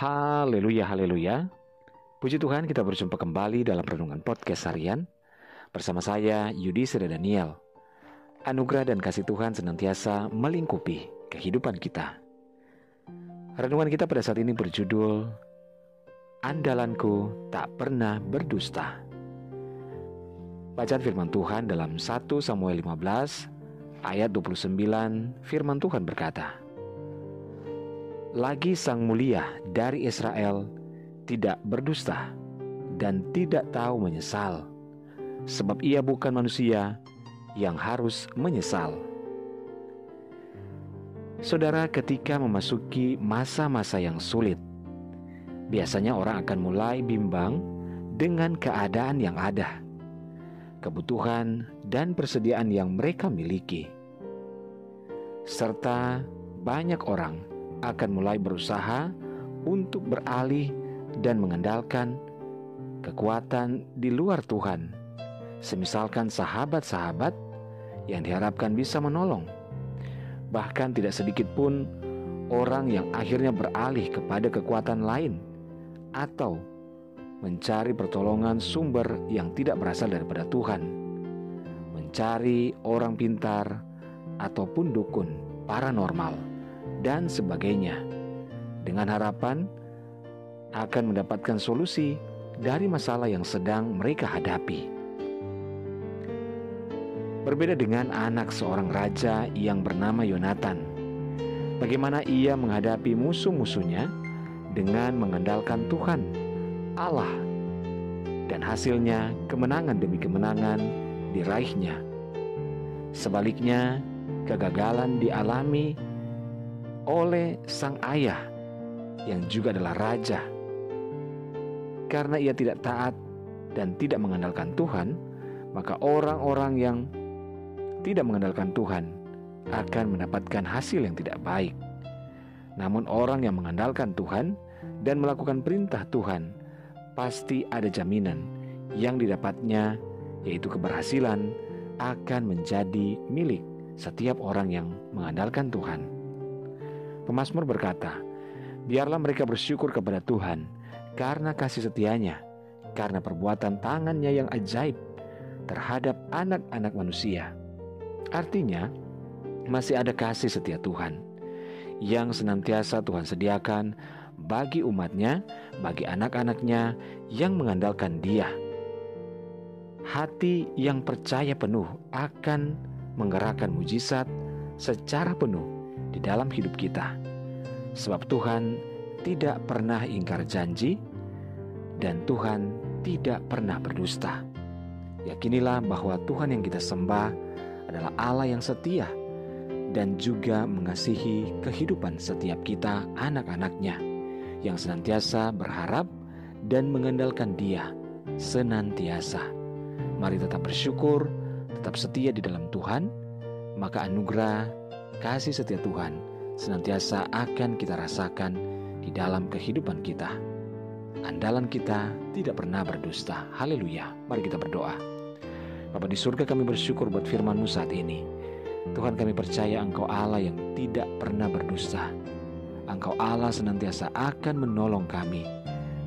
Haleluya, haleluya. Puji Tuhan kita berjumpa kembali dalam Renungan Podcast Harian bersama saya Yudi Seda Daniel. Anugerah dan kasih Tuhan senantiasa melingkupi kehidupan kita. Renungan kita pada saat ini berjudul Andalanku tak pernah berdusta. Bacaan firman Tuhan dalam 1 Samuel 15 ayat 29 firman Tuhan berkata, lagi sang mulia dari Israel tidak berdusta dan tidak tahu menyesal, sebab ia bukan manusia yang harus menyesal. Saudara, ketika memasuki masa-masa yang sulit, biasanya orang akan mulai bimbang dengan keadaan yang ada, kebutuhan, dan persediaan yang mereka miliki, serta banyak orang akan mulai berusaha untuk beralih dan mengandalkan kekuatan di luar Tuhan, semisalkan sahabat-sahabat yang diharapkan bisa menolong. Bahkan tidak sedikit pun orang yang akhirnya beralih kepada kekuatan lain atau mencari pertolongan sumber yang tidak berasal daripada Tuhan, mencari orang pintar ataupun dukun paranormal dan sebagainya, dengan harapan akan mendapatkan solusi dari masalah yang sedang mereka hadapi. Berbeda dengan anak seorang raja yang bernama Yonatan, bagaimana ia menghadapi musuh-musuhnya dengan mengandalkan Tuhan, Allah, dan hasilnya kemenangan demi kemenangan diraihnya. Sebaliknya, kegagalan dialami oleh sang ayah yang juga adalah raja. Karena ia tidak taat dan tidak mengandalkan Tuhan, maka orang-orang yang tidak mengandalkan Tuhan akan mendapatkan hasil yang tidak baik. Namun orang yang mengandalkan Tuhan dan melakukan perintah Tuhan pasti ada jaminan yang didapatnya yaitu keberhasilan akan menjadi milik setiap orang yang mengandalkan Tuhan. Pemasmur berkata, Biarlah mereka bersyukur kepada Tuhan karena kasih setianya, karena perbuatan tangannya yang ajaib terhadap anak-anak manusia. Artinya, masih ada kasih setia Tuhan yang senantiasa Tuhan sediakan bagi umatnya, bagi anak-anaknya yang mengandalkan dia. Hati yang percaya penuh akan menggerakkan mujizat secara penuh di dalam hidup kita. Sebab Tuhan tidak pernah ingkar janji dan Tuhan tidak pernah berdusta. Yakinilah bahwa Tuhan yang kita sembah adalah Allah yang setia dan juga mengasihi kehidupan setiap kita anak-anaknya yang senantiasa berharap dan mengandalkan dia senantiasa. Mari tetap bersyukur, tetap setia di dalam Tuhan, maka anugerah kasih setia Tuhan senantiasa akan kita rasakan di dalam kehidupan kita. Andalan kita tidak pernah berdusta. Haleluya. Mari kita berdoa. Bapa di surga kami bersyukur buat firman-Mu saat ini. Tuhan kami percaya Engkau Allah yang tidak pernah berdusta. Engkau Allah senantiasa akan menolong kami.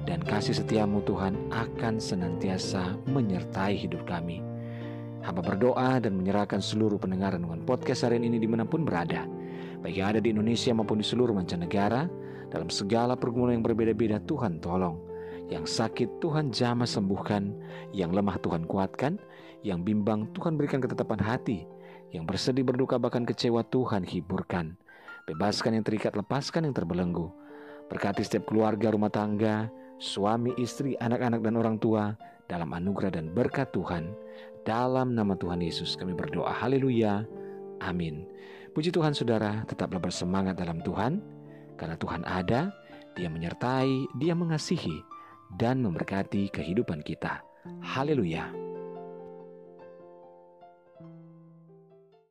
Dan kasih setiamu Tuhan akan senantiasa menyertai hidup kami. Hamba berdoa dan menyerahkan seluruh pendengaran dengan podcast hari ini di mana pun berada. Baik yang ada di Indonesia maupun di seluruh mancanegara. Dalam segala pergumulan yang berbeda-beda Tuhan tolong. Yang sakit Tuhan jamah sembuhkan. Yang lemah Tuhan kuatkan. Yang bimbang Tuhan berikan ketetapan hati. Yang bersedih berduka bahkan kecewa Tuhan hiburkan. Bebaskan yang terikat, lepaskan yang terbelenggu. Berkati setiap keluarga rumah tangga, suami, istri, anak-anak, dan orang tua dalam anugerah dan berkat Tuhan. Dalam nama Tuhan Yesus kami berdoa. Haleluya. Amin. Puji Tuhan saudara, tetaplah bersemangat dalam Tuhan. Karena Tuhan ada, dia menyertai, dia mengasihi, dan memberkati kehidupan kita. Haleluya.